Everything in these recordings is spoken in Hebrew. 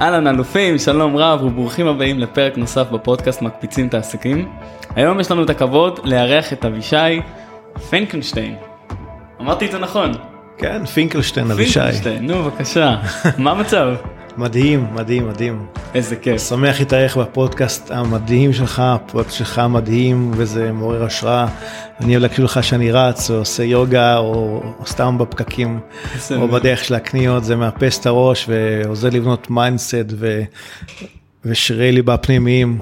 אהלן אלופים, שלום רב וברוכים הבאים לפרק נוסף בפודקאסט מקפיצים את העסקים. היום יש לנו את הכבוד לארח את אבישי פינקלשטיין. אמרתי את זה נכון. כן, פינקלשטיין, אבישי. פינקלשטיין, נו בבקשה. מה המצב? מדהים, מדהים, מדהים. איזה כיף. שמח להתארח בפודקאסט המדהים שלך, הפרויקט שלך מדהים וזה מעורר השראה. אני אוהב להקשיב לך שאני רץ או עושה יוגה או, או סתם בפקקים או בדרך של הקניות, זה מאפס את הראש ועוזר לבנות mindset ו... ושרירי ליבה פנימיים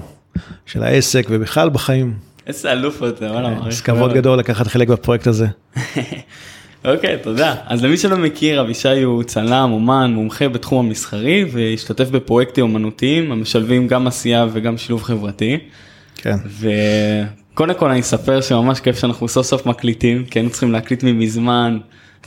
של העסק ובכלל בחיים. איזה אלוף אתה, וואלה. אז כבוד גדול לקחת חלק בפרויקט הזה. אוקיי, תודה. אז למי שלא מכיר, אבישי הוא צלם, אומן, מומחה בתחום המסחרי והשתתף בפרויקטים אומנותיים המשלבים גם עשייה וגם שילוב חברתי. כן. וקודם כל אני אספר שממש כיף שאנחנו סוף סוף מקליטים, כי היינו צריכים להקליט ממזמן.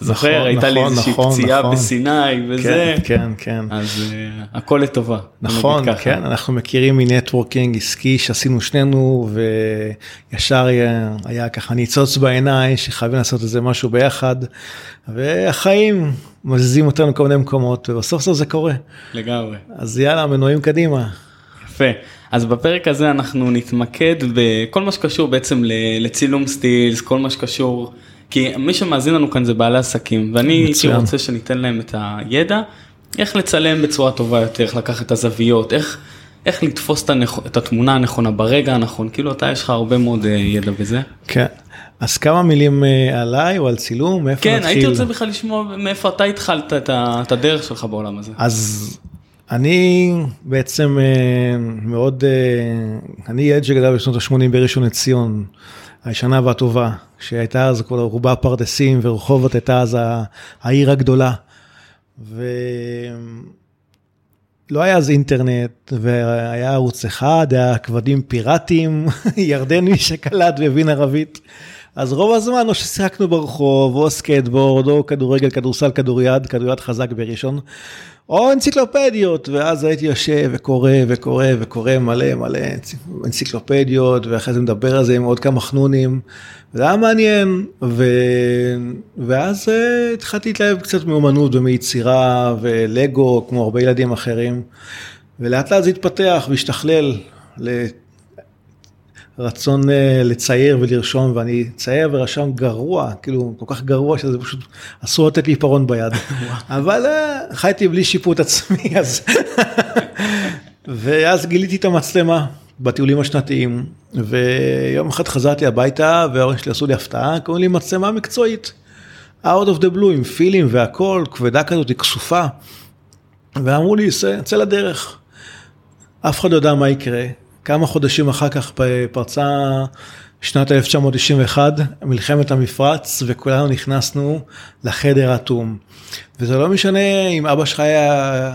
זוכר, נכון, הייתה לי נכון, איזושהי נכון, פציעה נכון. בסיני וזה. כן, כן, כן. אז אה, הכל לטובה. נכון. כן, אנחנו מכירים מנטוורקינג עסקי שעשינו שנינו וישר היה, היה ככה ניצוץ בעיניים שחייבים לעשות איזה משהו ביחד והחיים מזיזים אותנו כל מיני מקומות ובסוף סוף זה קורה. לגמרי. אז יאללה, מנועים קדימה. יפה. אז בפרק הזה אנחנו נתמקד בכל מה שקשור בעצם לצילום סטילס, כל מה שקשור, כי מי שמאזין לנו כאן זה בעלי עסקים, ואני הייתי. רוצה שניתן להם את הידע, איך לצלם בצורה טובה יותר, איך לקחת את הזוויות, איך, איך לתפוס את, הנכ... את התמונה הנכונה ברגע הנכון, כאילו אתה יש לך הרבה מאוד אה, ידע בזה. כן. אז כמה מילים אה, עליי או על צילום, מאיפה כן, נתחיל? הייתי רוצה בכלל לשמוע מאיפה אתה התחלת את, ה... את הדרך שלך בעולם הזה. אז אני בעצם אה, מאוד, אני ילד שגדל בשנות ה-80 בראשון לציון, הישנה והטובה, שהייתה אז כל רובה פרדסים ורחובות הייתה אז העיר הגדולה. ולא היה אז אינטרנט והיה ערוץ אחד, היה כבלים פיראטיים, ירדני שקלט והבין ערבית. אז רוב הזמן או ששיחקנו ברחוב, או סקייטבורד, או כדורגל, כדורסל, כדוריד, כדוריד חזק בראשון, או אנציקלופדיות, ואז הייתי יושב וקורא וקורא וקורא מלא מלא אנציקלופדיות, ואחרי זה מדבר על זה עם עוד כמה חנונים, וזה היה מעניין, ו... ואז uh, התחלתי להתלהב קצת מאומנות ומיצירה ולגו, כמו הרבה ילדים אחרים, ולאט לאט זה התפתח והשתכלל לרצון אה, לצייר ולרשום, ואני צייר ורשם גרוע, כאילו כל כך גרוע שזה פשוט אסור לתת לי עיפרון ביד, אבל אה, חייתי בלי שיפוט עצמי, אז... ואז גיליתי את המצלמה בטיולים השנתיים, ויום אחד חזרתי הביתה וההורים שלי עשו לי הפתעה, קוראים לי מצלמה מקצועית. out of the blue עם פילים והכל, כבדה כזאת, היא כסופה. ואמרו לי, "צא- צא לדרך. אף אחד לא יודע מה יקרה. כמה חודשים אחר כך פרצה שנת 1991, מלחמת המפרץ, וכולנו נכנסנו לחדר האטום. וזה לא משנה אם אבא שלך היה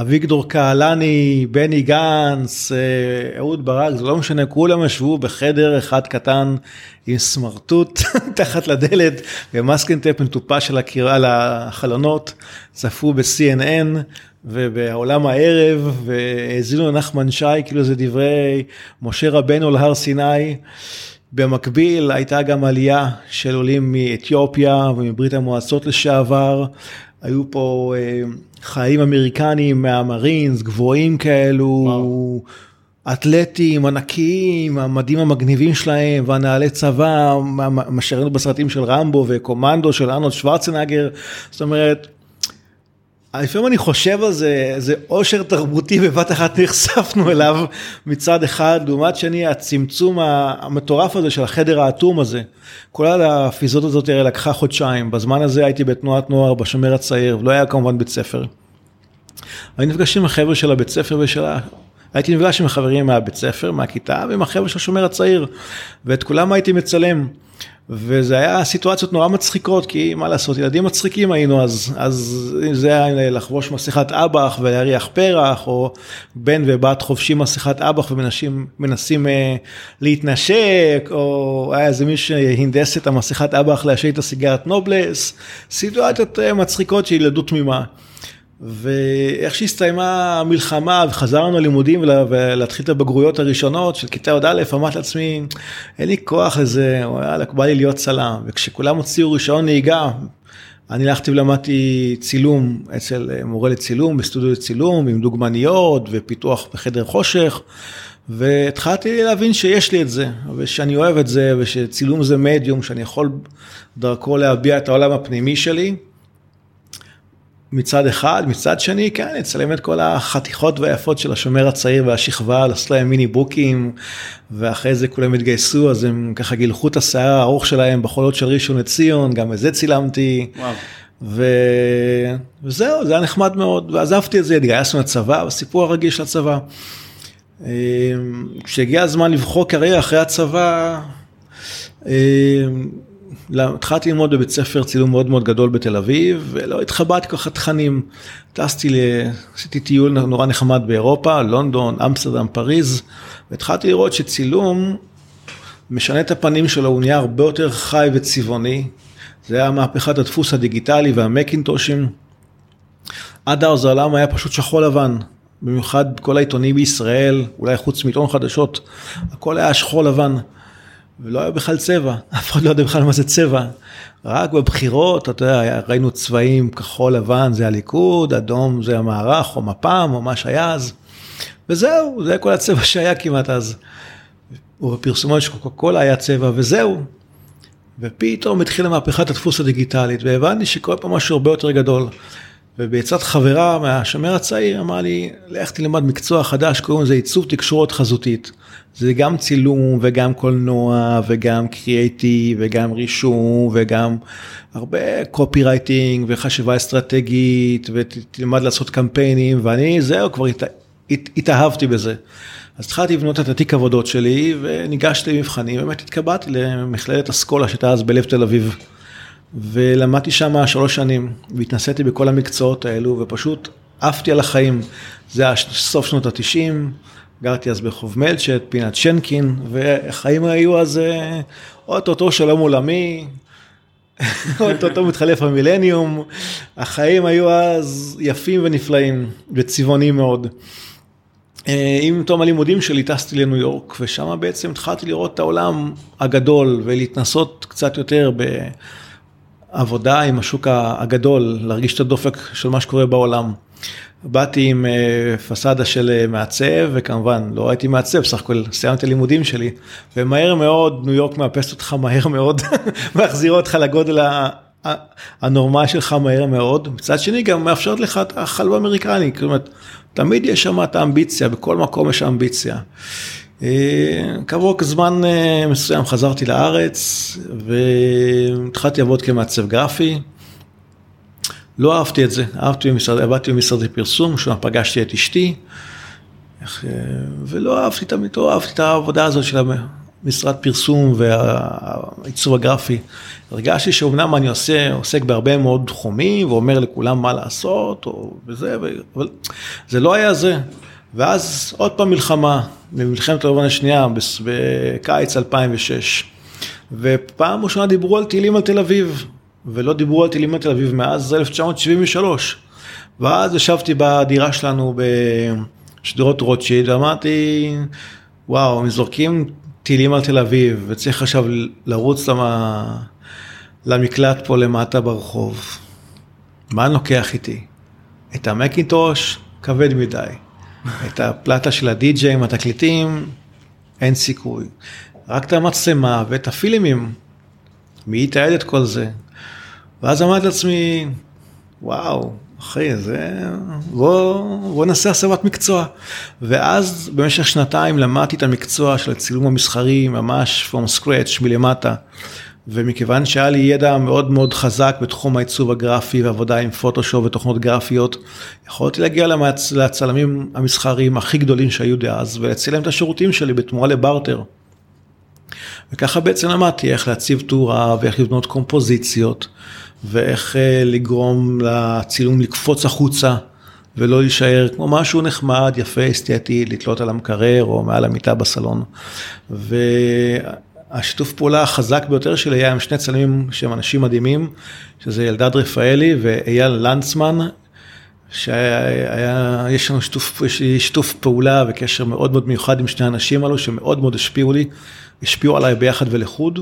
אביגדור קהלני, בני גנץ, אה, אהוד ברק, זה לא משנה, כולם ישבו בחדר אחד קטן עם סמרטוט תחת לדלת ומסקינטפ מטופש על על החלונות, צפו ב-CNN ובעולם הערב והאזינו לנחמן שי, כאילו זה דברי משה רבנו להר סיני. במקביל הייתה גם עלייה של עולים מאתיופיה ומברית המועצות לשעבר. היו פה אה, חיילים אמריקנים מהמרינס, גבוהים כאלו, וואו. אתלטים ענקיים, המדים המגניבים שלהם והנעלי צבא, מה שראינו בסרטים של רמבו וקומנדו של ארנולד שוורצנגר. זאת אומרת, לפעמים אני חושב על זה, זה עושר תרבותי בבת אחת נחשפנו אליו מצד אחד, לעומת שני הצמצום המטורף הזה של החדר האטום הזה. כל הפיזות הזאת הרי לקחה חודשיים, בזמן הזה הייתי בתנועת נוער בשומר הצעיר, ולא היה כמובן בית ספר. הייתי נפגש עם החבר'ה של הבית ספר ושל ה... הייתי נפגש עם החברים מהבית ספר, מהכיתה, ועם החבר'ה של השומר הצעיר, ואת כולם הייתי מצלם. וזה היה סיטואציות נורא מצחיקות, כי מה לעשות, ילדים מצחיקים היינו אז, אז זה היה לחבוש מסכת אב"ח ולהריח פרח, או בן ובת חובשים מסכת אב"ח ומנסים מנסים, אה, להתנשק, או היה איזה מישהו שהנדס את המסכת אב"ח לעשן את הסיגרת נובלס, סיטואציות אה, מצחיקות של ילדות תמימה. ואיך שהסתיימה המלחמה וחזרנו ללימודים ולהתחיל את הבגרויות הראשונות של כיתה י"א, אמרתי לעצמי, אין לי כוח לזה, יאללה, בא לי להיות צלם. וכשכולם הוציאו רישיון נהיגה, אני הלכתי ולמדתי צילום אצל מורה לצילום, בסטודיו לצילום, עם דוגמניות ופיתוח בחדר חושך. והתחלתי להבין שיש לי את זה, ושאני אוהב את זה, ושצילום זה מדיום, שאני יכול דרכו להביע את העולם הפנימי שלי. מצד אחד, מצד שני, כן, לצלם את כל החתיכות והיפות של השומר הצעיר והשכבה, לעשות להם מיני בוקים, ואחרי זה כולם התגייסו, אז הם ככה גילחו את השיער הארוך שלהם בחולות של ראשון לציון, גם את זה צילמתי. ו... וזהו, זה היה נחמד מאוד, ועזבתי את זה, התגייסנו לצבא, הסיפור הרגיל של הצבא. אמ, כשהגיע הזמן לבחור קריירה אחרי הצבא, אמ, התחלתי ללמוד בבית ספר צילום מאוד מאוד גדול בתל אביב, ולא התחבאתי ככה תכנים. טסתי, עשיתי טיול נורא נחמד באירופה, לונדון, אמסטרדם, פריז, והתחלתי לראות שצילום משנה את הפנים שלו, הוא נהיה הרבה יותר חי וצבעוני. זה היה מהפכת הדפוס הדיגיטלי והמקינטושים. עד אז העולם היה פשוט שחור לבן. במיוחד כל העיתונים בישראל, אולי חוץ מעיתון חדשות, הכל היה שחור לבן. ולא היה בכלל צבע, אף אחד לא יודע בכלל מה זה צבע. רק בבחירות, אתה יודע, ראינו צבעים כחול לבן זה הליכוד, אדום זה המערך או מפ"ם או מה שהיה אז. וזהו, זה כל הצבע שהיה כמעט אז. ובפרסומות של קוקה קולה היה צבע וזהו. ופתאום התחילה מהפכת הדפוס הדיגיטלית והבנתי שקורה פה משהו הרבה יותר גדול. ובעצת חברה מהשומר הצעיר אמר לי, לך תלמד מקצוע חדש, קוראים לזה עיצוב תקשורת חזותית. זה גם צילום וגם קולנוע וגם קריאייטיב וגם רישום וגם הרבה קופי רייטינג וחשיבה אסטרטגית ותלמד לעשות קמפיינים ואני זהו כבר הת, הת, התאהבתי בזה. אז התחלתי לבנות את התיק עבודות שלי וניגשתי למבחנים, באמת התקבעתי למכללת אסכולה שהייתה אז בלב תל אביב. ולמדתי שם שלוש שנים והתנסיתי בכל המקצועות האלו ופשוט עפתי על החיים. זה היה סוף שנות התשעים. גרתי אז בחוב מלצ'ט, פינת שנקין, והחיים היו אז אה, אוטוטו שלום עולמי, אוטוטו מתחלף המילניום, החיים היו אז יפים ונפלאים וצבעונים מאוד. אה, עם תום הלימודים שלי טסתי לניו יורק, ושם בעצם התחלתי לראות את העולם הגדול ולהתנסות קצת יותר בעבודה עם השוק הגדול, להרגיש את הדופק של מה שקורה בעולם. באתי עם אה, פסאדה של אה, מעצב, וכמובן לא הייתי מעצב, סך הכל סיימתי לימודים שלי, ומהר מאוד ניו יורק מאפסת אותך מהר מאוד, מחזירה אותך לגודל הנורמלי שלך מהר מאוד, מצד שני גם מאפשרת לך את החלום האמריקני, כלומר, תמיד יש שם את האמביציה, בכל מקום יש אמביציה. אה, כעבור זמן מסוים חזרתי לארץ והתחלתי לעבוד כמעצב גרפי. לא אהבתי את זה, אהבתי במשרד, עבדתי במשרדי פרסום, שם פגשתי את אשתי, ולא אהבתי תמיד, לא אהבתי את העבודה הזאת של המשרד פרסום והעיצוב הגרפי. הרגשתי שאומנם אני עושה, עוסק בהרבה מאוד תחומים ואומר לכולם מה לעשות, או וזה, אבל זה לא היה זה. ואז עוד פעם מלחמה, במלחמת העולם השנייה, בקיץ 2006. ופעם ראשונה דיברו על טילים על תל אביב, ולא דיברו על טילים על תל אביב מאז 1973. ואז ישבתי בדירה שלנו בשדרות רוטשילד, ואמרתי, וואו, הם זורקים טילים על תל אביב, וצריך עכשיו לרוץ למה... למקלט פה למטה ברחוב. מה אני לוקח איתי? את המקינטוש, כבד מדי. את הפלטה של הדי-ג'יי עם התקליטים, אין סיכוי. רק את המצלמה ואת הפילימים. מי יתעד את כל זה? ואז אמרתי לעצמי, וואו, אחי, זה... בוא, בוא נעשה הסבת מקצוע. ואז במשך שנתיים למדתי את המקצוע של הצילום המסחרי ממש from scratch, מלמטה. ומכיוון שהיה לי ידע מאוד מאוד חזק בתחום העיצוב הגרפי ועבודה עם פוטושופ ותוכנות גרפיות, יכולתי להגיע למצ... לצלמים המסחריים הכי גדולים שהיו דאז ולהציע להם את השירותים שלי בתמורה לברטר. וככה בעצם למדתי איך להציב תאורה ואיך לבנות קומפוזיציות ואיך אה, לגרום לצילום לקפוץ החוצה ולא להישאר כמו משהו נחמד, יפה, אסתטי, לתלות על המקרר או מעל המיטה בסלון. והשיתוף פעולה החזק ביותר שלי היה עם שני צלמים שהם אנשים מדהימים, שזה אלדד רפאלי ואייל לנצמן, שהיה, יש לנו שיתוף, שיתוף פעולה וקשר מאוד מאוד מיוחד עם שני האנשים האלו שמאוד מאוד השפיעו לי, השפיעו עליי ביחד ולחוד.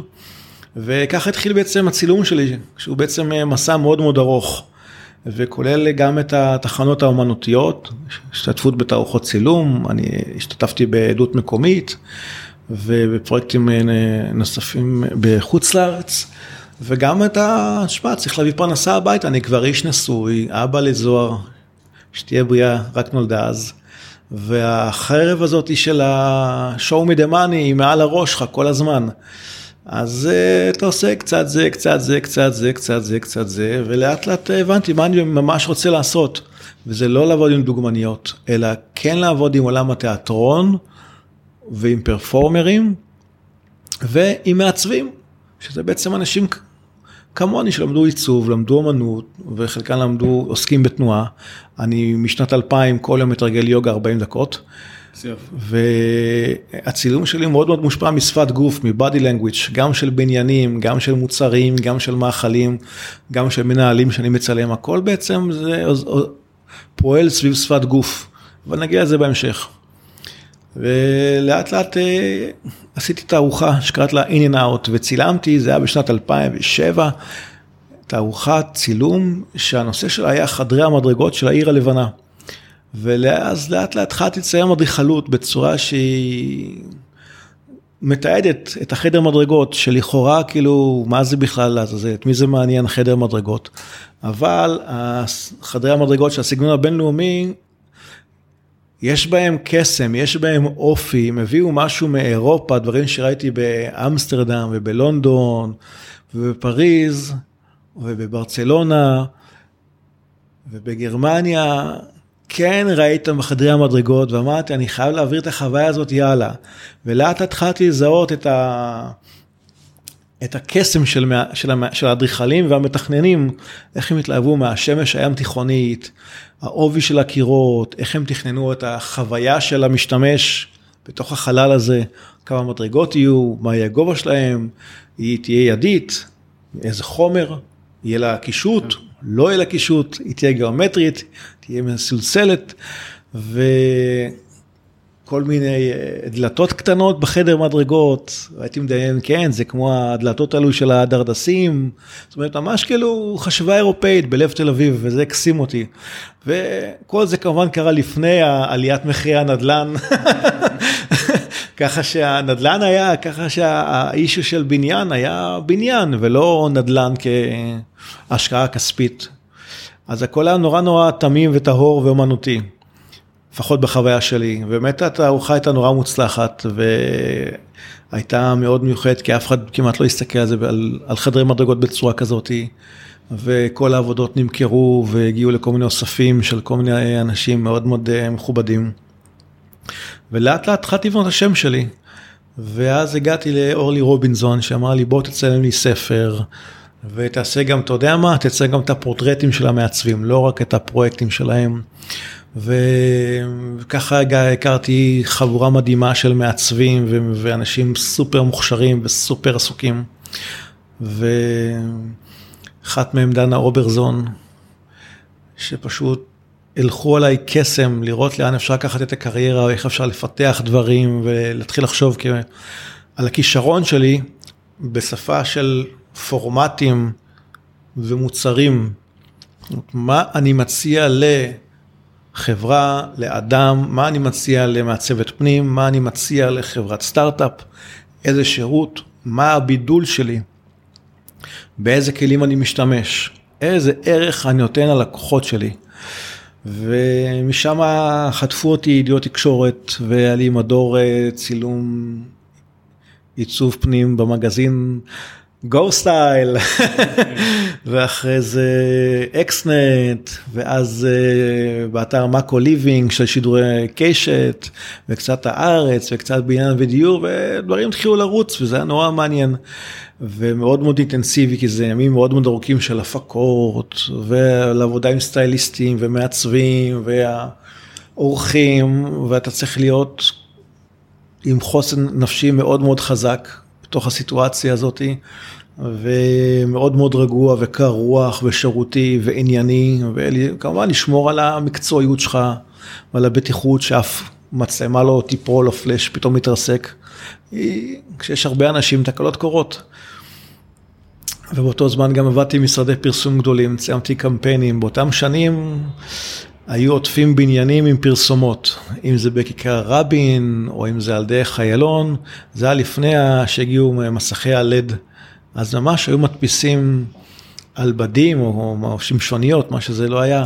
וככה התחיל בעצם הצילום שלי, שהוא בעצם אה, מסע מאוד מאוד ארוך, וכולל גם את התחנות האומנותיות, השתתפות בתערוכות צילום, אני השתתפתי בעדות מקומית ובפרויקטים אה, נוספים בחוץ לארץ. וגם את ה... שמע, צריך להביא פרנסה הביתה, אני כבר איש נשוי, אבא לזוהר, שתהיה בריאה, רק נולדה אז. והחרב הזאת של ה-show me the money היא מעל הראש שלך כל הזמן. אז uh, אתה עושה קצת זה, קצת זה, קצת זה, קצת זה, קצת זה, ולאט לאט הבנתי מה אני ממש רוצה לעשות. וזה לא לעבוד עם דוגמניות, אלא כן לעבוד עם עולם התיאטרון ועם פרפורמרים ועם מעצבים, שזה בעצם אנשים כמוני שלמדו עיצוב, למדו אמנות, וחלקם למדו, עוסקים בתנועה. אני משנת 2000 כל יום מתרגל יוגה 40 דקות. והצילום שלי מאוד מאוד מושפע משפת גוף, מבody language, גם של בניינים, גם של מוצרים, גם של מאכלים, גם של מנהלים שאני מצלם, הכל בעצם זה פועל סביב שפת גוף, אבל נגיע לזה בהמשך. ולאט לאט אה, עשיתי תערוכה שקראת לה In and Out וצילמתי, זה היה בשנת 2007, תערוכת צילום שהנושא שלה היה חדרי המדרגות של העיר הלבנה. ואז לאט לאט התחלתי לצייר אדריכלות בצורה שהיא מתעדת את החדר מדרגות, שלכאורה כאילו, מה זה בכלל לעזאזל, את מי זה מעניין חדר מדרגות. אבל חדרי המדרגות של הסגנון הבינלאומי יש בהם קסם, יש בהם אופי, הם הביאו משהו מאירופה, דברים שראיתי באמסטרדם ובלונדון ובפריז ובברצלונה ובגרמניה. כן ראית בחדרי המדרגות ואמרתי, אני חייב להעביר את החוויה הזאת, יאללה. ולאט התחלתי לזהות את ה... את הקסם של, של, של האדריכלים והמתכננים, איך הם התלהבו מהשמש הים תיכונית, העובי של הקירות, איך הם תכננו את החוויה של המשתמש בתוך החלל הזה, כמה מדרגות יהיו, מה יהיה הגובה שלהם, היא תהיה ידית, איזה חומר, יהיה לה קישוט, לא יהיה לה קישוט, היא תהיה גיאומטרית, תהיה מסולסלת, ו... כל מיני אה, דלתות קטנות בחדר מדרגות, הייתי מדיין, כן, זה כמו הדלתות האלו של הדרדסים, זאת אומרת, ממש כאילו חשבה אירופאית בלב תל אביב, וזה הקסים אותי. וכל זה כמובן קרה לפני עליית מחירי הנדל"ן, ככה שהנדל"ן היה, ככה שהאישו של בניין היה בניין, ולא נדל"ן כהשקעה כספית. אז הכל היה נורא נורא תמים וטהור ואומנותי. לפחות בחוויה שלי. באמת התערוכה הייתה נורא מוצלחת והייתה מאוד מיוחדת כי אף אחד כמעט לא הסתכל על זה, על, על חדרי מדרגות בצורה כזאת. וכל העבודות נמכרו והגיעו לכל מיני אוספים של כל מיני אנשים מאוד מאוד אה, מכובדים. ולאט לאט התחלתי לבנות את השם שלי. ואז הגעתי לאורלי רובינזון שאמר לי בוא תצלם לי ספר ותעשה גם, אתה יודע מה, תצלם גם את הפורטרטים של המעצבים, לא רק את הפרויקטים שלהם. וככה הכרתי חבורה מדהימה של מעצבים ואנשים סופר מוכשרים וסופר עסוקים. ואחת מהם דנה אוברזון, שפשוט הלכו עליי קסם לראות לאן אפשר לקחת את הקריירה, איך אפשר לפתח דברים ולהתחיל לחשוב על הכישרון שלי בשפה של פורמטים ומוצרים. מה אני מציע ל... חברה, לאדם, מה אני מציע למעצבת פנים, מה אני מציע לחברת סטארט-אפ, איזה שירות, מה הבידול שלי, באיזה כלים אני משתמש, איזה ערך אני נותן ללקוחות שלי. ומשם חטפו אותי ידיעות תקשורת והיה לי מדור אה, צילום עיצוב פנים במגזין גו סטייל ואחרי זה אקסנט, ואז uh, באתר מאקו ליבינג של שידורי קשת, וקצת הארץ, וקצת בעניין ודיור, ודברים התחילו לרוץ, וזה היה נורא מעניין. ומאוד מאוד אינטנסיבי, כי זה ימים מאוד מאוד ארוכים של הפקות, ולעבודה עם סטייליסטים ומעצבים, והאורחים, ואתה צריך להיות עם חוסן נפשי מאוד מאוד חזק בתוך הסיטואציה הזאתי. ומאוד מאוד רגוע וקר רוח ושירותי וענייני, וכמובן לשמור על המקצועיות שלך ועל הבטיחות שאף מצלמה לא תיפול או פלאש פתאום מתרסק. כשיש הרבה אנשים תקלות קורות. ובאותו זמן גם עבדתי עם משרדי פרסום גדולים, ציימתי קמפיינים, באותם שנים היו עוטפים בניינים עם פרסומות, אם זה בכיכר רבין או אם זה על דרך איילון, זה היה לפני שהגיעו מסכי הלד. אז ממש היו מדפיסים על בדים או, או שמשוניות, מה שזה לא היה,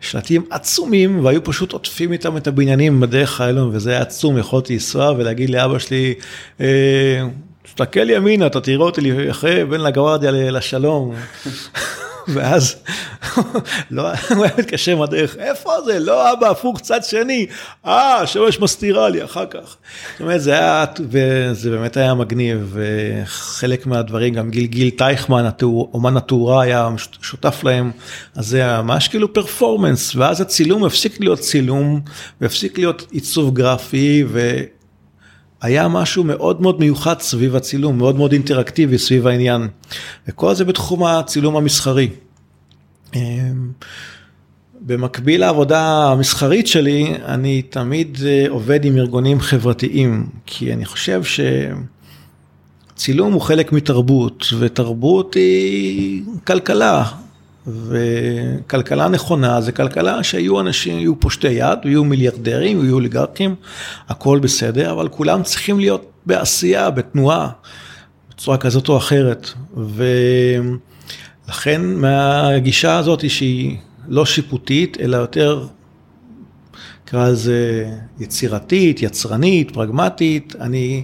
שלטים עצומים, והיו פשוט עוטפים איתם את הבניינים בדרך האלון, וזה היה עצום, יכולתי לנסוע ולהגיד לאבא שלי, אה, תסתכל ימינה, אתה תראה אותי אחרי בין לגווארדיה לשלום. ואז לא, הוא היה מתקשר מהדרך, איפה זה? לא אבא, הפוך צד שני. אה, השמש מסתירה לי אחר כך. זאת אומרת, זה היה, וזה באמת היה מגניב, וחלק מהדברים, גם גיל גיל טייכמן, אומן התאורה היה שותף להם, אז זה היה ממש כאילו פרפורמנס, ואז הצילום הפסיק להיות צילום, והפסיק להיות עיצוב גרפי, ו... היה משהו מאוד מאוד מיוחד סביב הצילום, מאוד מאוד אינטראקטיבי סביב העניין. וכל זה בתחום הצילום המסחרי. אמ, במקביל לעבודה המסחרית שלי, אני תמיד אה, עובד עם ארגונים חברתיים, כי אני חושב שצילום הוא חלק מתרבות, ותרבות היא כלכלה, וכלכלה נכונה זה כלכלה שיהיו אנשים, יהיו פושטי יד, יהיו מיליארדרים, יהיו אוליגרקים, הכל בסדר, אבל כולם צריכים להיות בעשייה, בתנועה, בצורה כזאת או אחרת. ולכן מהגישה הזאת שהיא לא שיפוטית, אלא יותר, נקרא לזה יצירתית, יצרנית, פרגמטית, אני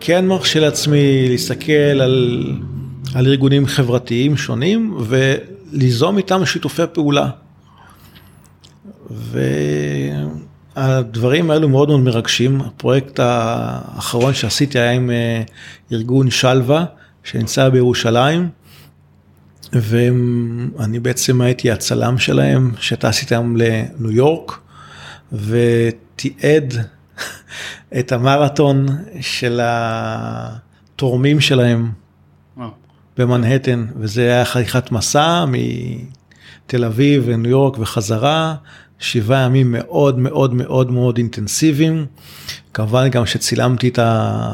כן מרשה לעצמי להסתכל על, על ארגונים חברתיים שונים, ו... ליזום איתם שיתופי פעולה. והדברים האלו מאוד מאוד מרגשים. הפרויקט האחרון שעשיתי היה עם אה, ארגון שלווה, שנמצא בירושלים, ואני בעצם הייתי הצלם שלהם, שטס איתם לניו יורק, ותיעד את המרתון של התורמים שלהם. במנהטן, וזה היה חתיכת מסע מתל אביב וניו יורק וחזרה, שבעה ימים מאוד מאוד מאוד מאוד אינטנסיביים. כמובן גם שצילמתי את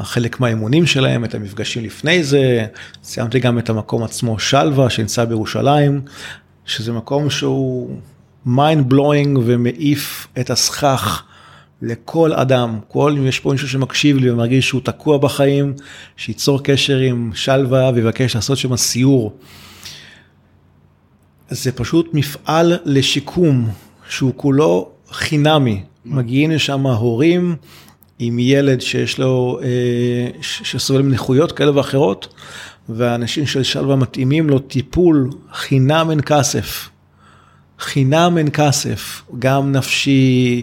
חלק מהאימונים שלהם, את המפגשים לפני זה, צילמתי גם את המקום עצמו שלווה שנמצא בירושלים, שזה מקום שהוא mind blowing ומעיף את הסכך. לכל אדם, כל אם יש פה מישהו שמקשיב לי ומרגיש שהוא תקוע בחיים, שייצור קשר עם שלווה ויבקש לעשות שם סיור. זה פשוט מפעל לשיקום שהוא כולו חינמי. מגיעים לשם הורים עם ילד שיש לו, אה, שסובל מנכויות כאלה ואחרות, והאנשים של שלווה מתאימים לו טיפול חינם אין כסף. חינם אין כסף, גם נפשי,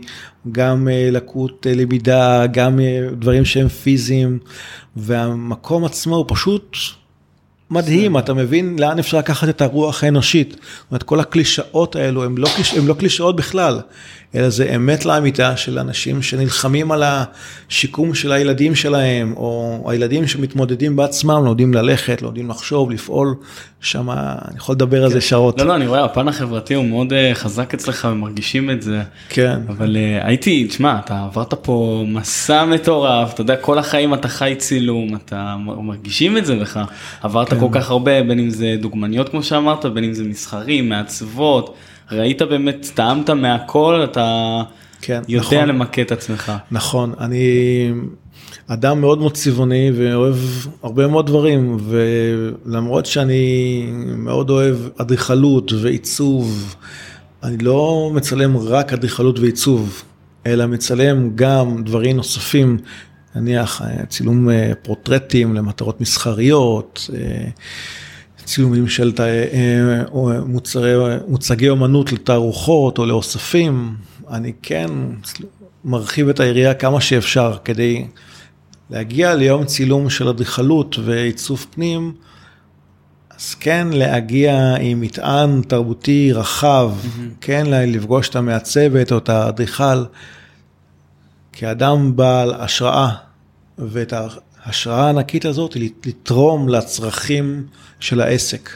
גם אה, לקות אה, למידה, גם דברים שהם פיזיים, והמקום עצמו הוא פשוט מדהים, אתה מבין לאן אפשר לקחת את הרוח האנושית. זאת אומרת, כל הקלישאות האלו הם לא, הם לא קלישאות בכלל, אלא זה אמת לאמיתה של אנשים שנלחמים על השיקום של הילדים שלהם, או הילדים שמתמודדים בעצמם, לומדים ללכת, לומדים לחשוב, לפעול, שם אני יכול לדבר כן. על זה שעות. לא, לא, אני רואה, הפן החברתי הוא מאוד uh, חזק אצלך ומרגישים את זה. כן. אבל uh, הייתי, תשמע, אתה עברת פה מסע מטורף, אתה יודע, כל החיים אתה חי צילום, אתה מרגישים את זה בך. עברת כן. כל כך הרבה, בין אם זה דוגמניות כמו שאמרת, בין אם זה מסחרים, מעצבות. ראית באמת, טעמת מהכל, אתה כן, יודע נכון, למקד את עצמך. נכון, אני אדם מאוד מאוד צבעוני ואוהב הרבה מאוד דברים, ולמרות שאני מאוד אוהב אדריכלות ועיצוב, אני לא מצלם רק אדריכלות ועיצוב, אלא מצלם גם דברים נוספים, נניח צילום אה, פרוטרטים למטרות מסחריות. אה, צילומים של אה, מוצרי, מוצגי אומנות לתערוכות או לאוספים, אני כן מרחיב את היריעה כמה שאפשר כדי להגיע ליום צילום של אדריכלות ועיצוב פנים, אז כן להגיע עם מטען תרבותי רחב, mm-hmm. כן לפגוש את המעצבת או את האדריכל, כאדם בעל השראה, ואת ההשראה הענקית הזאת לתרום לצרכים של העסק.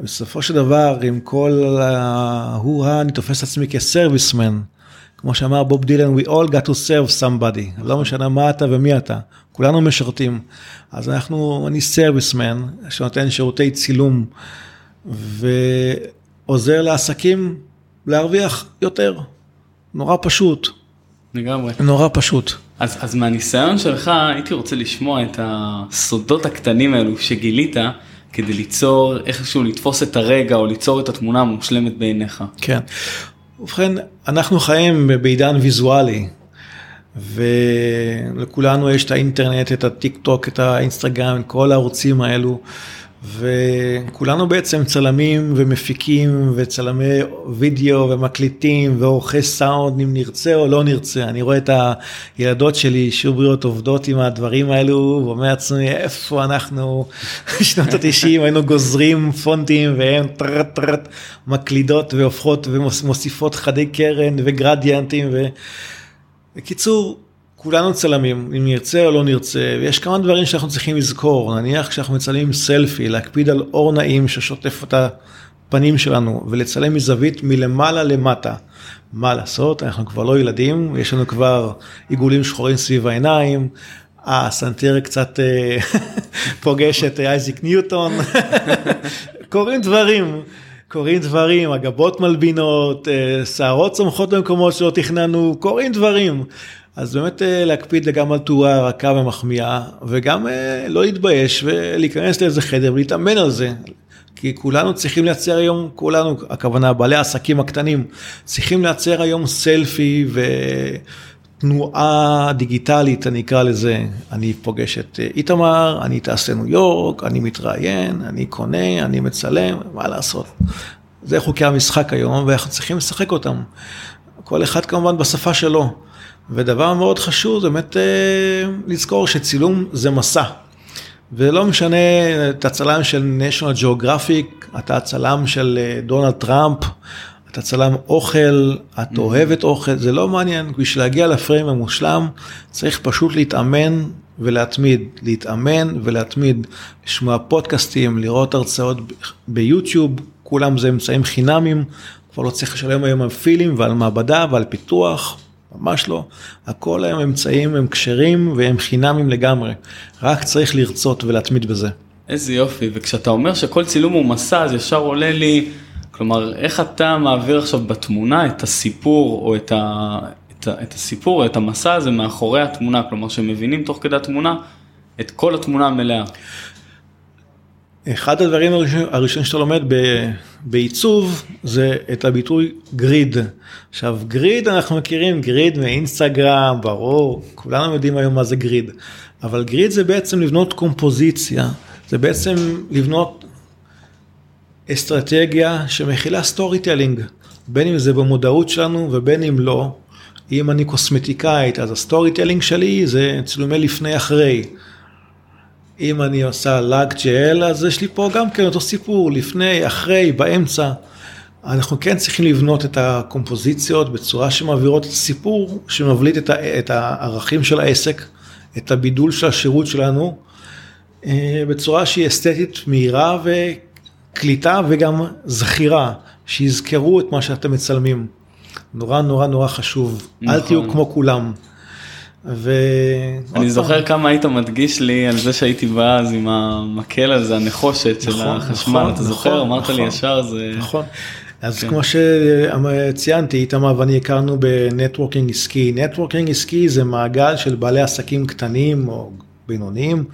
בסופו של דבר, עם כל ההוא-הא, אני תופס עצמי כסרוויסמן. כמו שאמר בוב דילן, we all got to serve somebody, לא משנה מה אתה ומי אתה, כולנו משרתים. אז אנחנו, אני סרוויסמן, שנותן שירותי צילום, ועוזר לעסקים להרוויח יותר. נורא פשוט. לגמרי. נורא פשוט. אז, אז מהניסיון שלך הייתי רוצה לשמוע את הסודות הקטנים האלו שגילית כדי ליצור איכשהו לתפוס את הרגע או ליצור את התמונה המושלמת בעיניך. כן. ובכן, אנחנו חיים בעידן ויזואלי, ולכולנו יש את האינטרנט, את הטיק טוק, את האינסטגרם, את כל הערוצים האלו, וכולנו בעצם צלמים ומפיקים וצלמי וידאו ומקליטים ועורכי סאונד אם נרצה או לא נרצה. אני רואה את הילדות שלי שובריות עובדות עם הדברים האלו ואומר לעצמי איפה אנחנו שנות התשעים היינו גוזרים פונטים טרט מקלידות והופכות ומוסיפות חדי קרן וגרדיאנטים. ו... בקיצור כולנו צלמים, אם נרצה או לא נרצה, ויש כמה דברים שאנחנו צריכים לזכור, נניח כשאנחנו מצלמים סלפי, להקפיד על אור נעים ששוטף את הפנים שלנו, ולצלם מזווית מלמעלה למטה. מה לעשות, אנחנו כבר לא ילדים, יש לנו כבר עיגולים שחורים סביב העיניים, הסנטר קצת אה, פוגש את אייזיק ניוטון, קורים דברים. קורים דברים, הגבות מלבינות, אה, שערות צומחות במקומות שלא תכננו, קורים דברים. אז באמת אה, להקפיד גם על תאורה רכה ומחמיאה, וגם אה, לא להתבייש ולהיכנס לאיזה חדר ולהתאמן על זה. כי כולנו צריכים לייצר היום, כולנו, הכוונה בעלי העסקים הקטנים, צריכים לייצר היום סלפי ותנועה דיגיטלית, אני אקרא לזה. אני פוגש את אה, איתמר, אני טס לניו יורק, אני מתראיין, אני קונה, אני מצלם, מה לעשות. זה חוקי המשחק היום, ואנחנו צריכים לשחק אותם. כל אחד כמובן בשפה שלו. ודבר מאוד חשוב זה באמת אה, לזכור שצילום זה מסע. ולא משנה, אתה צלם של national geographic, אתה צלם של אה, דונלד טראמפ, אתה צלם אוכל, את. אוהבת אוכל, זה לא מעניין, בשביל להגיע לפריים המושלם צריך פשוט להתאמן ולהתמיד, להתאמן ולהתמיד, לשמוע פודקאסטים, לראות הרצאות ביוטיוב, כולם זה אמצעים חינמים, כבר לא צריך לשלם היום על פילים ועל מעבדה ועל פיתוח. ממש לא. הכל היום אמצעים הם כשרים והם חינמים לגמרי. רק צריך לרצות ולהתמיד בזה. איזה יופי, וכשאתה אומר שכל צילום הוא מסע, אז ישר עולה לי, כלומר, איך אתה מעביר עכשיו בתמונה את הסיפור, או את, ה, את, ה, את הסיפור, את המסע הזה מאחורי התמונה, כלומר, שמבינים תוך כדי התמונה את כל התמונה המלאה. אחד הדברים הראשונים שאתה לומד בעיצוב זה את הביטוי גריד. עכשיו grid אנחנו מכירים grid מאינסטגרם ברור כולנו יודעים היום מה זה grid אבל grid זה בעצם לבנות קומפוזיציה זה בעצם לבנות אסטרטגיה שמכילה storytelling בין אם זה במודעות שלנו ובין אם לא. אם אני קוסמטיקאית אז ה storytelling שלי זה צילומי לפני אחרי. אם אני עושה לק ג'ל, אז יש לי פה גם כן אותו סיפור, לפני, אחרי, באמצע. אנחנו כן צריכים לבנות את הקומפוזיציות בצורה שמעבירות את הסיפור, שמבליט את, את הערכים של העסק, את הבידול של השירות שלנו, אה, בצורה שהיא אסתטית מהירה וקליטה וגם זכירה, שיזכרו את מה שאתם מצלמים. נורא נורא נורא חשוב, נכון. אל תהיו. כמו כולם. ו... אני זוכר כמה היית מדגיש לי על זה שהייתי בא אז עם המקל הזה הנחושת של נכון, החשמל אתה נכון, זוכר אמרת לי ישר זה נכון אז כן. כמו שציינתי איתמר ואני הכרנו ב networking עסקי networking עסקי זה מעגל של בעלי עסקים קטנים או בינוניים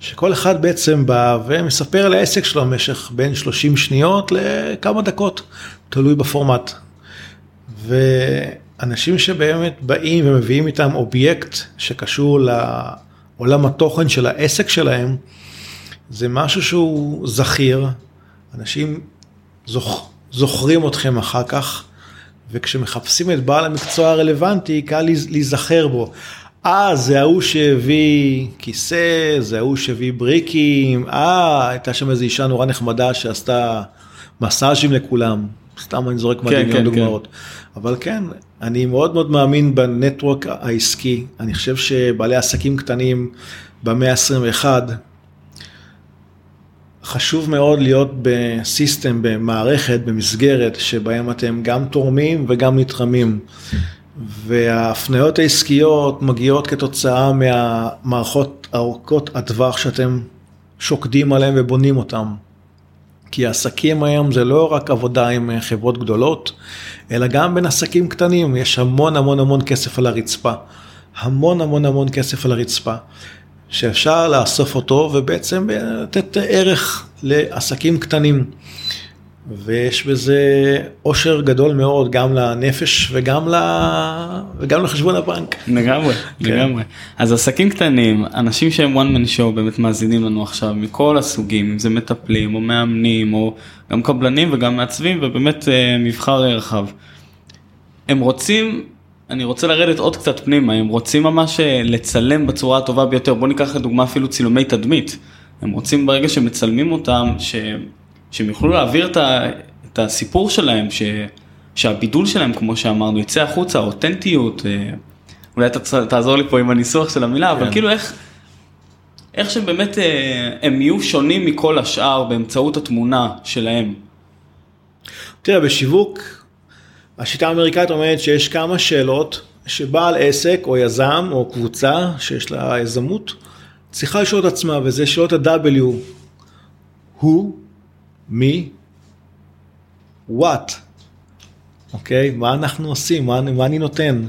שכל אחד בעצם בא ומספר על העסק שלו במשך בין 30 שניות לכמה דקות תלוי בפורמט. ו... אנשים שבאמת באים ומביאים איתם אובייקט שקשור לעולם התוכן של העסק שלהם, זה משהו שהוא זכיר, אנשים זוכ, זוכרים אתכם אחר כך, וכשמחפשים את בעל המקצוע הרלוונטי, קל להיזכר בו. אה, זה ההוא שהביא כיסא, זה ההוא שהביא בריקים, אה, הייתה שם איזו אישה נורא נחמדה שעשתה מסאז'ים לכולם. סתם אני זורק מדהים כן, כן, דוגמאות. כן. אבל כן, אני מאוד מאוד מאמין בנטוורק העסקי. אני חושב שבעלי עסקים קטנים במאה ה-21, חשוב מאוד להיות בסיסטם, במערכת, במסגרת, שבהם אתם גם תורמים וגם נתרמים. וההפניות העסקיות מגיעות כתוצאה מהמערכות ארוכות הטווח שאתם שוקדים עליהן ובונים אותן. כי עסקים היום זה לא רק עבודה עם חברות גדולות, אלא גם בין עסקים קטנים, יש המון המון המון כסף על הרצפה. המון המון המון כסף על הרצפה, שאפשר לאסוף אותו ובעצם לתת ערך לעסקים קטנים. ויש בזה אושר גדול מאוד גם לנפש וגם, ל... וגם לחשבון הבנק. לגמרי, כן. לגמרי. אז עסקים קטנים, אנשים שהם one man show באמת מאזינים לנו עכשיו מכל הסוגים, אם זה מטפלים או מאמנים או גם קבלנים וגם מעצבים ובאמת אה, מבחר רחב. הם רוצים, אני רוצה לרדת עוד קצת פנימה, הם רוצים ממש אה, לצלם בצורה הטובה ביותר, בוא ניקח לדוגמה אפילו צילומי תדמית. הם רוצים ברגע שמצלמים אותם, ש... שהם יוכלו להעביר את, ה, את הסיפור שלהם, ש, שהבידול שלהם, כמו שאמרנו, יצא החוצה, אותנטיות, אה, אולי אתה תעזור לי פה עם הניסוח של המילה, כן. אבל כאילו איך, איך שבאמת אה, הם יהיו שונים מכל השאר באמצעות התמונה שלהם. תראה, בשיווק, השיטה האמריקאית אומרת שיש כמה שאלות שבעל עסק או יזם או קבוצה שיש לה יזמות צריכה לשאול את עצמה, וזה שאלות ה-W, הוא, מי, what, אוקיי? מה אנחנו עושים, מה, מה אני נותן,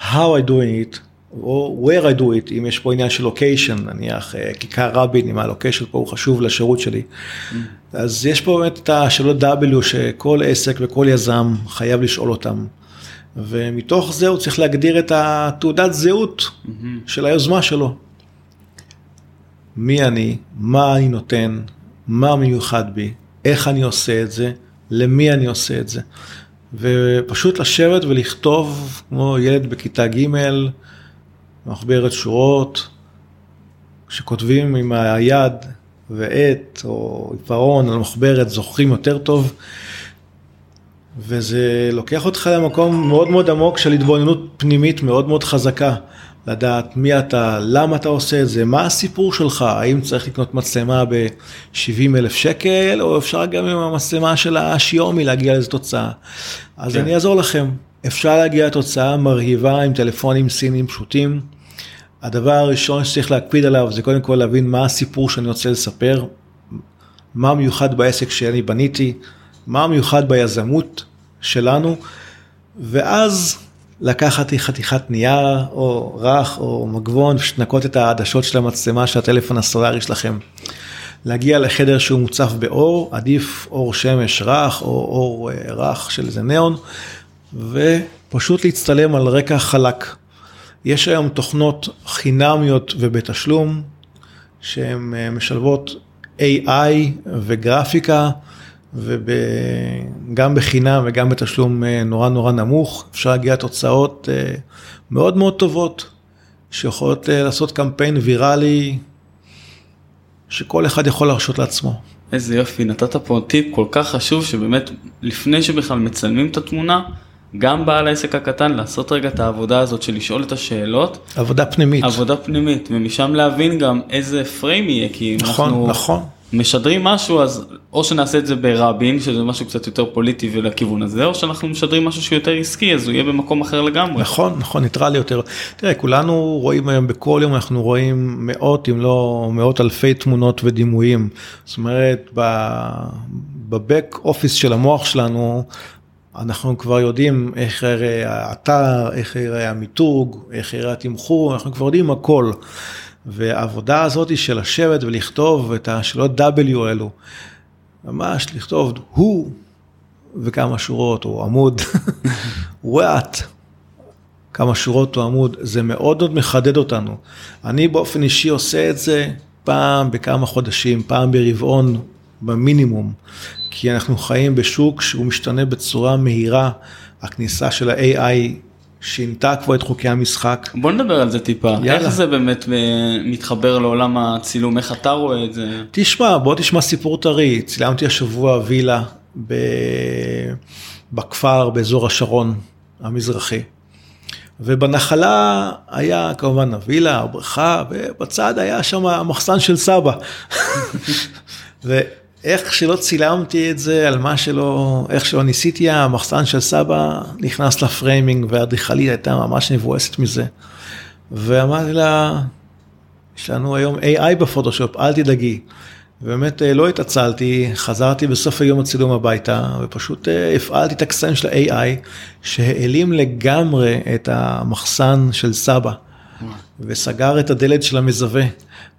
how I doing it, או where I do it, אם יש פה עניין של לוקיישן, נניח אה, כיכר רבין, אם הלוקיישן פה הוא חשוב לשירות שלי. Mm. אז יש פה באמת את השאלות W שכל עסק וכל יזם חייב לשאול אותם. ומתוך זה הוא צריך להגדיר את התעודת זהות mm-hmm. של היוזמה שלו. מי אני, מה אני נותן, מה מיוחד בי, איך אני עושה את זה, למי אני עושה את זה. ופשוט לשבת ולכתוב כמו ילד בכיתה ג', מחברת שורות, שכותבים עם היד ועט או עיפרון על מחברת זוכרים יותר טוב. וזה לוקח אותך למקום מאוד מאוד עמוק של התבוננות פנימית מאוד מאוד חזקה. לדעת מי אתה, למה אתה עושה את זה, מה הסיפור שלך, האם צריך לקנות מצלמה ב-70 אלף שקל, או אפשר גם עם המצלמה של השיומי להגיע לאיזו תוצאה. אז כן. אני אעזור לכם, אפשר להגיע לתוצאה מרהיבה עם טלפונים סינים פשוטים. הדבר הראשון שצריך להקפיד עליו זה קודם כל להבין מה הסיפור שאני רוצה לספר, מה מיוחד בעסק שאני בניתי, מה מיוחד ביזמות שלנו, ואז לקחת חתיכת נייר או רך או מגבון ושתנקות את העדשות של המצלמה של הטלפון הסולארי שלכם. להגיע לחדר שהוא מוצף באור, עדיף אור שמש רך או אור אה, רך של איזה ניאון, ופשוט להצטלם על רקע חלק. יש היום תוכנות חינמיות ובתשלום, שהן אה, משלבות AI וגרפיקה. וגם בחינם וגם בתשלום אה, נורא נורא נמוך, אפשר להגיע לתוצאות אה, מאוד מאוד טובות, שיכולות אה, לעשות קמפיין ויראלי שכל אחד יכול להרשות לעצמו. איזה יופי, נתת פה טיפ כל כך חשוב שבאמת לפני שבכלל מצלמים את התמונה, גם בעל העסק הקטן לעשות רגע את העבודה הזאת של לשאול את השאלות. עבודה פנימית. עבודה פנימית, ומשם להבין גם איזה פריים יהיה, כי נכון, אנחנו... נכון. משדרים משהו אז או שנעשה את זה ברבין שזה משהו קצת יותר פוליטי ולכיוון הזה או שאנחנו משדרים משהו שהוא יותר עסקי אז הוא יהיה במקום אחר לגמרי. נכון נכון ניטרלי יותר. תראה כולנו רואים היום בכל יום אנחנו רואים מאות אם לא מאות אלפי תמונות ודימויים. זאת אומרת בבק אופיס של המוח שלנו אנחנו כבר יודעים איך יראה האתר איך יראה המיתוג איך יראה התמחור אנחנו כבר יודעים הכל. והעבודה הזאת של לשבת ולכתוב את השאלות W האלו, ממש לכתוב הוא וכמה שורות או עמוד, what, כמה שורות או עמוד, זה מאוד מאוד מחדד אותנו. אני באופן אישי עושה את זה פעם בכמה חודשים, פעם ברבעון במינימום, כי אנחנו חיים בשוק שהוא משתנה בצורה מהירה, הכניסה של ה-AI שינתה כבר את חוקי המשחק. בוא נדבר על זה טיפה, יאללה. איך זה באמת אה, מתחבר לעולם הצילום, איך אתה רואה את זה? תשמע, בוא תשמע סיפור טרי, צילמתי השבוע וילה ב... בכפר באזור השרון המזרחי. ובנחלה היה כמובן הווילה, הבריכה, ובצד היה שם המחסן של סבא. ואיך שלא צילמתי את זה, על מה שלא, איך שלא ניסיתי, המחסן של סבא נכנס לפריימינג, והאדריכלית הייתה ממש מבואסת מזה. ואמרתי לה, יש לנו היום AI בפוטושופ, אל תדאגי. באמת אה, לא התעצלתי, חזרתי בסוף היום הצילום הביתה ופשוט אה, הפעלתי את הקסם של ה-AI שהעלים לגמרי את המחסן של סבא וסגר את הדלת של המזווה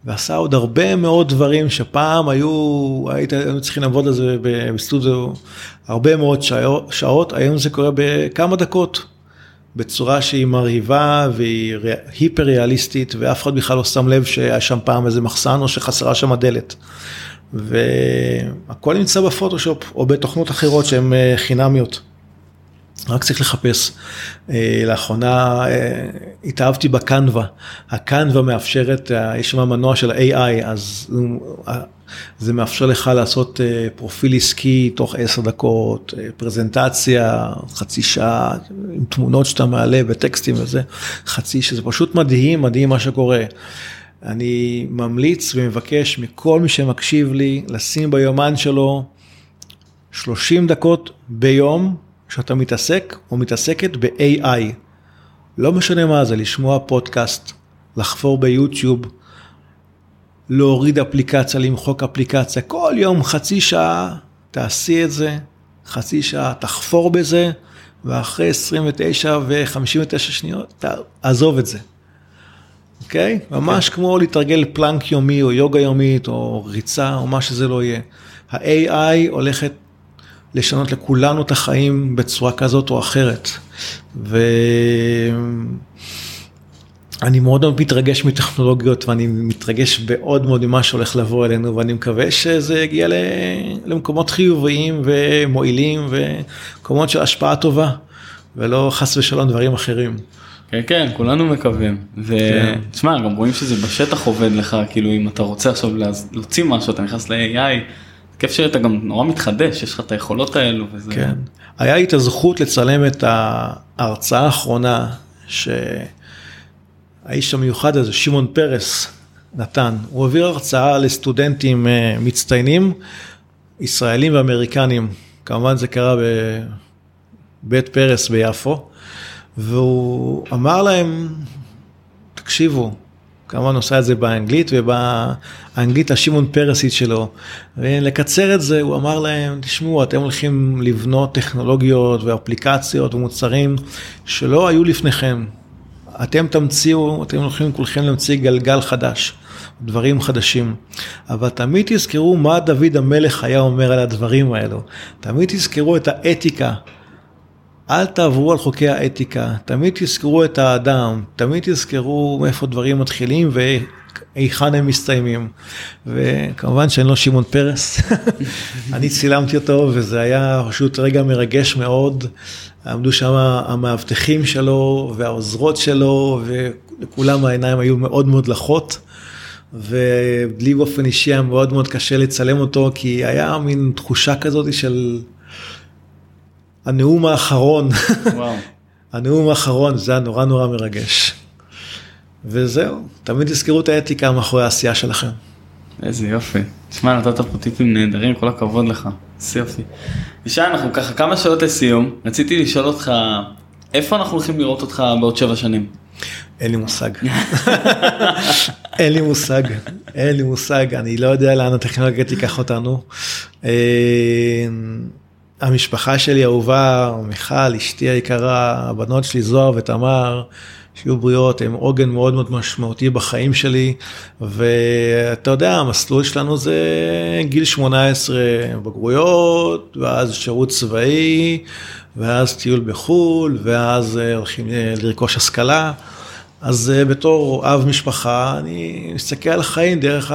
ועשה עוד הרבה מאוד דברים שפעם היו, היית, היינו צריכים לעבוד על זה בסטודיו הרבה מאוד שעות, שעות, היום זה קורה בכמה דקות. בצורה שהיא מרהיבה והיא היפר ריאליסטית ואף אחד בכלל לא שם לב שהיה שם פעם איזה מחסן או שחסרה שם הדלת. והכל נמצא בפוטושופ או בתוכנות אחרות שהן אה, חינמיות. רק צריך לחפש. אה, לאחרונה אה, התאהבתי בקנווה. הקנווה מאפשרת, יש שם מנוע של AI, אז זה מאפשר לך לעשות פרופיל עסקי תוך עשר דקות, פרזנטציה, חצי שעה, עם תמונות שאתה מעלה וטקסטים וזה, חצי, שזה פשוט מדהים, מדהים מה שקורה. אני ממליץ ומבקש מכל מי שמקשיב לי לשים ביומן שלו 30 דקות ביום שאתה מתעסק או מתעסקת ב-AI. לא משנה מה זה, לשמוע פודקאסט, לחפור ביוטיוב, להוריד אפליקציה, למחוק אפליקציה, כל יום חצי שעה תעשי את זה, חצי שעה תחפור בזה, ואחרי 29 ו-59 שניות תעזוב את זה. אוקיי? Okay? ממש okay. כמו לתרגל פלנק יומי או יוגה יומית או ריצה או מה שזה לא יהיה. ה-AI הולכת לשנות לכולנו את החיים בצורה כזאת או אחרת. ואני מאוד מאוד מתרגש מטכנולוגיות ואני מתרגש מאוד מאוד ממה שהולך לבוא אלינו ואני מקווה שזה יגיע למקומות חיוביים ומועילים ומקומות של השפעה טובה ולא חס ושלום דברים אחרים. כן כן כולנו מקווים ותשמע גם רואים שזה בשטח עובד לך כאילו אם אתה רוצה עכשיו להוציא משהו אתה נכנס ל-AI. כיף שאתה גם נורא מתחדש יש לך את היכולות האלו וזה. כן. היה לי את הזכות לצלם את ההרצאה האחרונה שהאיש המיוחד הזה שמעון פרס נתן הוא העביר הרצאה לסטודנטים אה, מצטיינים ישראלים ואמריקנים כמובן זה קרה בבית פרס ביפו. והוא אמר להם, תקשיבו, כמובן עושה את זה באנגלית ובאנגלית השמעון פרסית שלו. ולקצר את זה, הוא אמר להם, תשמעו, אתם הולכים לבנות טכנולוגיות ואפליקציות ומוצרים שלא היו לפניכם. אתם תמציאו, אתם הולכים כולכם להמציא גלגל חדש, דברים חדשים. אבל תמיד תזכרו מה דוד המלך היה אומר על הדברים האלו. תמיד תזכרו את האתיקה אל תעברו על חוקי האתיקה, תמיד תזכרו את האדם, תמיד תזכרו מאיפה דברים מתחילים והיכן הם מסתיימים. וכמובן שאין לו שמעון פרס, אני צילמתי אותו וזה היה פשוט רגע מרגש מאוד. עמדו שם המאבטחים שלו והעוזרות שלו וכולם העיניים היו מאוד מאוד לחות. ובלי באופן אישי היה מאוד מאוד קשה לצלם אותו כי היה מין תחושה כזאת של הנאום האחרון, הנאום האחרון, זה היה נורא נורא מרגש. וזהו, תמיד תזכרו את האתיקה מאחורי העשייה שלכם. איזה יופי. תשמע, נתת פה טיפים נהדרים, כל הכבוד לך. איזה יופי. ישי, אנחנו ככה כמה שאלות לסיום. רציתי לשאול אותך, איפה אנחנו הולכים לראות אותך בעוד שבע שנים? אין לי מושג. אין לי מושג, אין לי מושג, אני לא יודע לאן הטכנולוגיה תיקח אותנו. אה, המשפחה שלי אהובה, מיכל, אשתי היקרה, הבנות שלי זוהר ותמר, שיהיו בריאות, הם עוגן מאוד מאוד משמעותי בחיים שלי, ואתה יודע, המסלול שלנו זה גיל 18 בגרויות, ואז שירות צבאי, ואז טיול בחו"ל, ואז הולכים לרכוש השכלה. אז אה, בתור אב משפחה, אני מסתכל על החיים דרך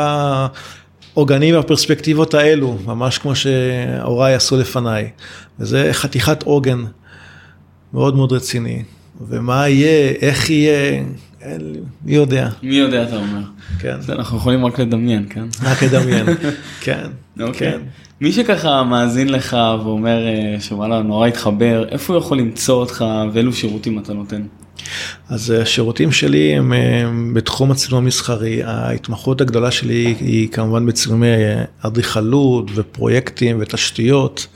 העוגנים והפרספקטיבות האלו, ממש כמו שהוריי עשו לפניי. וזה חתיכת עוגן מאוד מאוד רציני. ומה יהיה, איך יהיה, אין לי, מי יודע. מי יודע, אתה אומר. כן. זה אנחנו יכולים רק לדמיין, כן? רק לדמיין, כן. אוקיי. כן. מי שככה מאזין לך ואומר אה, שוואלה נורא התחבר, איפה הוא יכול למצוא אותך ואילו שירותים אתה נותן? אז השירותים שלי הם אה, בתחום הצילום המסחרי, ההתמחות הגדולה שלי היא כמובן בצילומי אה, אדריכלות ופרויקטים ותשתיות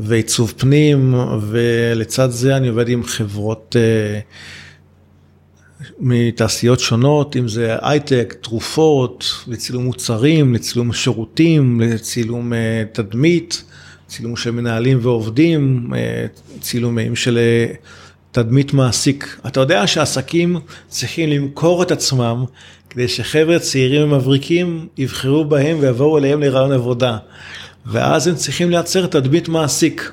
ועיצוב פנים, ולצד זה אני עובד עם חברות אה, מתעשיות שונות, אם זה הייטק, תרופות, לצילום מוצרים, לצילום שירותים, לצילום תדמית, צילום של מנהלים ועובדים, צילומים של תדמית מעסיק. אתה יודע שעסקים צריכים למכור את עצמם כדי שחבר'ה צעירים ומבריקים יבחרו בהם ויבואו אליהם לרעיון עבודה. ואז הם צריכים לייצר תדמית מעסיק.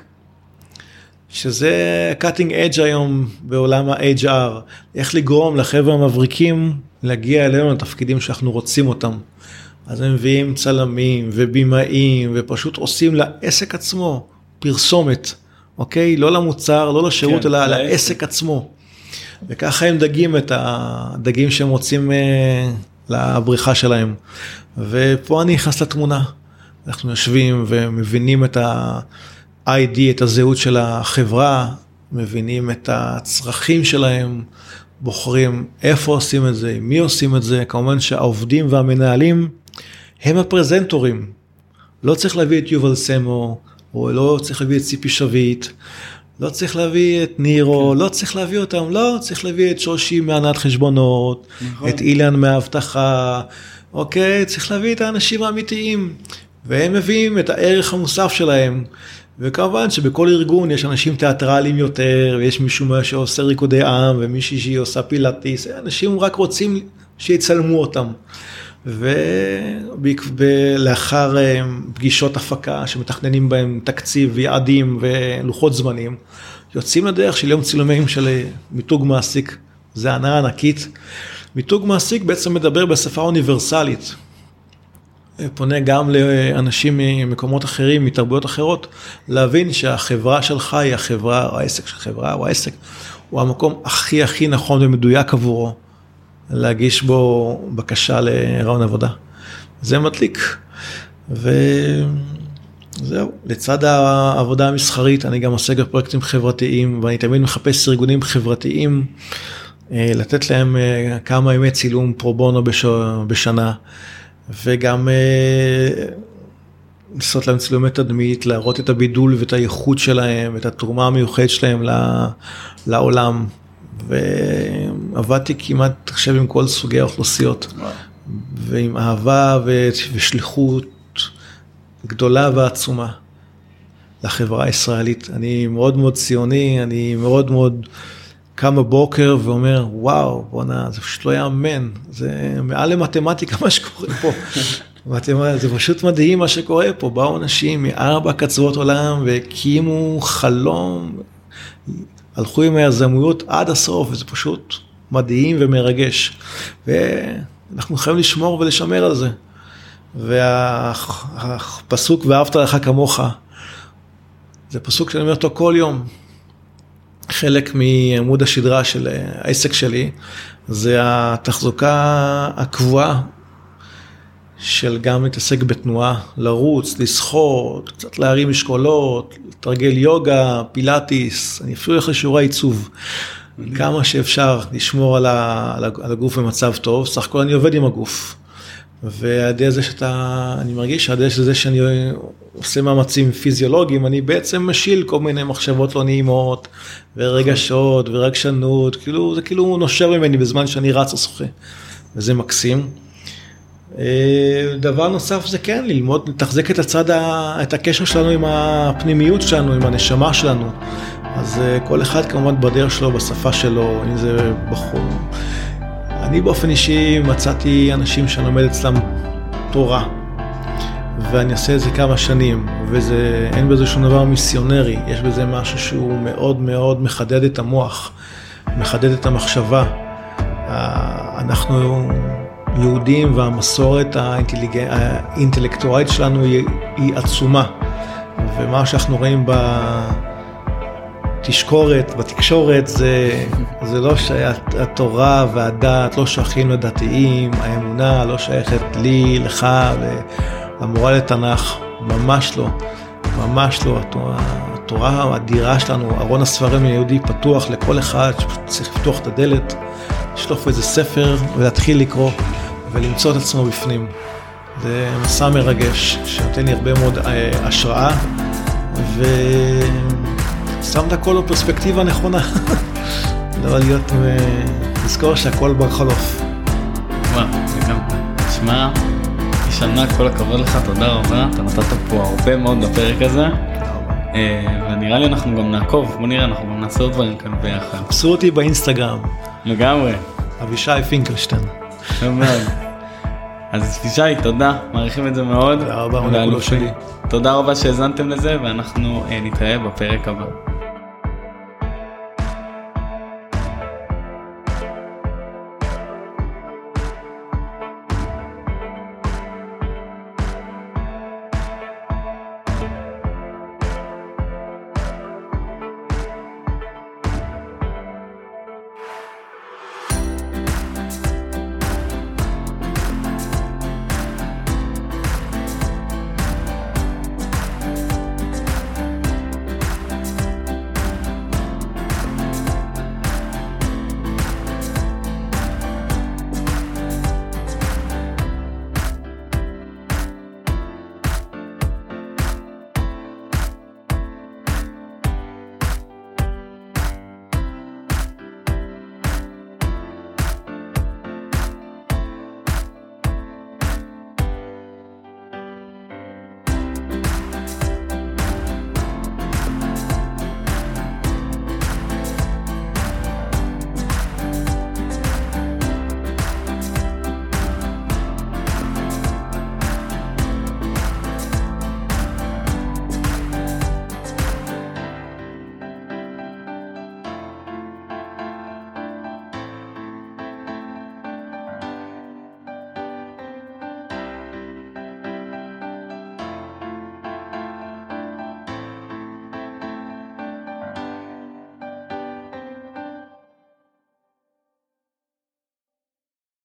שזה cutting edge היום בעולם ה-HR, איך לגרום לחבר'ה המבריקים להגיע אלינו לתפקידים שאנחנו רוצים אותם. אז הם מביאים צלמים ובימאים ופשוט עושים לעסק עצמו פרסומת. אוקיי? לא למוצר, לא לשירות, כן, אלא לעסק עצמו. וככה הם דגים את הדגים שהם רוצים אה, לבריכה שלהם. ופה אני נכנס לתמונה. אנחנו יושבים ומבינים את ה-ID, את הזהות של החברה, מבינים את הצרכים שלהם, בוחרים איפה עושים את זה, מי עושים את זה, כמובן שהעובדים והמנהלים הם הפרזנטורים. לא צריך להביא את יובל סמו, או לא צריך להביא את ציפי שביט, לא צריך להביא את נירו, כן. לא צריך להביא אותם, לא, צריך להביא את שושי מהנהלת חשבונות, נכון. את אילן מהאבטחה, אוקיי, צריך להביא את האנשים האמיתיים, והם מביאים את הערך המוסף שלהם. וכמובן שבכל ארגון יש אנשים תיאטרליים יותר, ויש מישהו שעושה ריקודי עם, ומישהי שהיא עושה פילאטיס, אנשים רק רוצים שיצלמו אותם. ולאחר אה, פגישות הפקה שמתכננים בהם תקציב ויעדים ולוחות זמנים, יוצאים לדרך של יום צילומים של אה, מיתוג מעסיק, זה הנאה ענקית. מיתוג מעסיק בעצם מדבר בשפה אוניברסלית. אה, פונה גם לאנשים ממקומות אחרים, מתרבויות אחרות, להבין שהחברה שלך היא החברה, או העסק של החברה, או העסק, הוא המקום הכי הכי נכון ומדויק עבורו. להגיש בו בקשה לרעיון עבודה. זה מדליק. וזהו, לצד העבודה המסחרית אני גם עוסק בפרויקטים חברתיים ואני תמיד מחפש ארגונים חברתיים, אה, לתת להם אה, כמה ימי צילום פרו בונו בשנה וגם אה, לעשות להם צילומי תדמית, להראות את הבידול ואת הייחוד שלהם, את התרומה המיוחדת שלהם לעולם. ועבדתי כמעט עכשיו עם כל סוגי האוכלוסיות, ועם אהבה ושליחות גדולה ועצומה לחברה הישראלית. אני מאוד מאוד ציוני, אני מאוד מאוד קם בבוקר ואומר, וואו, בואנה, זה פשוט לא יאמן, זה מעל למתמטיקה מה שקורה פה. זה פשוט מדהים מה שקורה פה, באו אנשים מארבע קצוות עולם והקימו חלום הלכו עם היזמויות עד הסוף, וזה פשוט מדהים ומרגש. ואנחנו חייבים לשמור ולשמר על זה. והפסוק ואהבת לך כמוך, זה פסוק שאני אומר אותו כל יום. חלק מעמוד השדרה של העסק שלי, זה התחזוקה הקבועה של גם להתעסק בתנועה, לרוץ, לשחות, קצת להרים משקולות, לתרגל יוגה, פילאטיס, אני אפילו הולך לשיעורי עיצוב. כמה שאפשר לשמור על, ה, על הגוף במצב טוב, סך הכל אני עובד עם הגוף. ועל ידי זה שאתה, אני מרגיש שעל ידי זה שאני עושה מאמצים פיזיולוגיים, אני בעצם משיל כל מיני מחשבות לא נעימות, ורגשות, ורגשנות, כאילו, זה כאילו נושר ממני בזמן שאני רץ או שוחה. וזה מקסים. אה, דבר נוסף זה כן ללמוד, לתחזק את הצד, את הקשר שלנו עם הפנימיות שלנו, עם הנשמה שלנו. אז אה, כל אחד כמובן בדרך שלו, בשפה שלו, אם זה בחור. אני באופן אישי מצאתי אנשים שאני לומד אצלם תורה, ואני עושה את זה כמה שנים, ואין בזה שום דבר מיסיונרי, יש בזה משהו שהוא מאוד מאוד מחדד את המוח, מחדד את המחשבה. אנחנו יהודים והמסורת האינטליג... האינטלקטואלית שלנו היא, היא עצומה. ומה שאנחנו רואים בתשקורת, בתקשורת, זה, זה לא שהתורה והדת לא שייכים לדתיים, האמונה לא שייכת לי, לך, למורה לתנ"ך, ממש לא, ממש לא. התורה, האדירה שלנו, ארון הספרים היהודי פתוח לכל אחד שצריך לפתוח את הדלת, לשלוף איזה ספר ולהתחיל לקרוא ולמצוא את עצמו בפנים. זה מסע מרגש שנותן לי הרבה מאוד אה, השראה ושם את הכל בפרספקטיבה נכונה. לא להיות, אה, לזכור שהכל בר חלוף. וואו, לגמרי. תשמע, ענק, כל הכבוד לך, תודה רבה. אתה נתת פה הרבה מאוד בפרק הזה. אה, ונראה לי אנחנו גם נעקוב, בוא נראה, אנחנו גם נעשה עוד דברים כאן ביחד. חפשו אותי באינסטגרם. לגמרי. אבישי פינקלשטיין. אז ישי, תודה, מעריכים את זה מאוד. תודה רבה. תודה רבה שהאזנתם לזה, ואנחנו אה, נתראה בפרק הבא.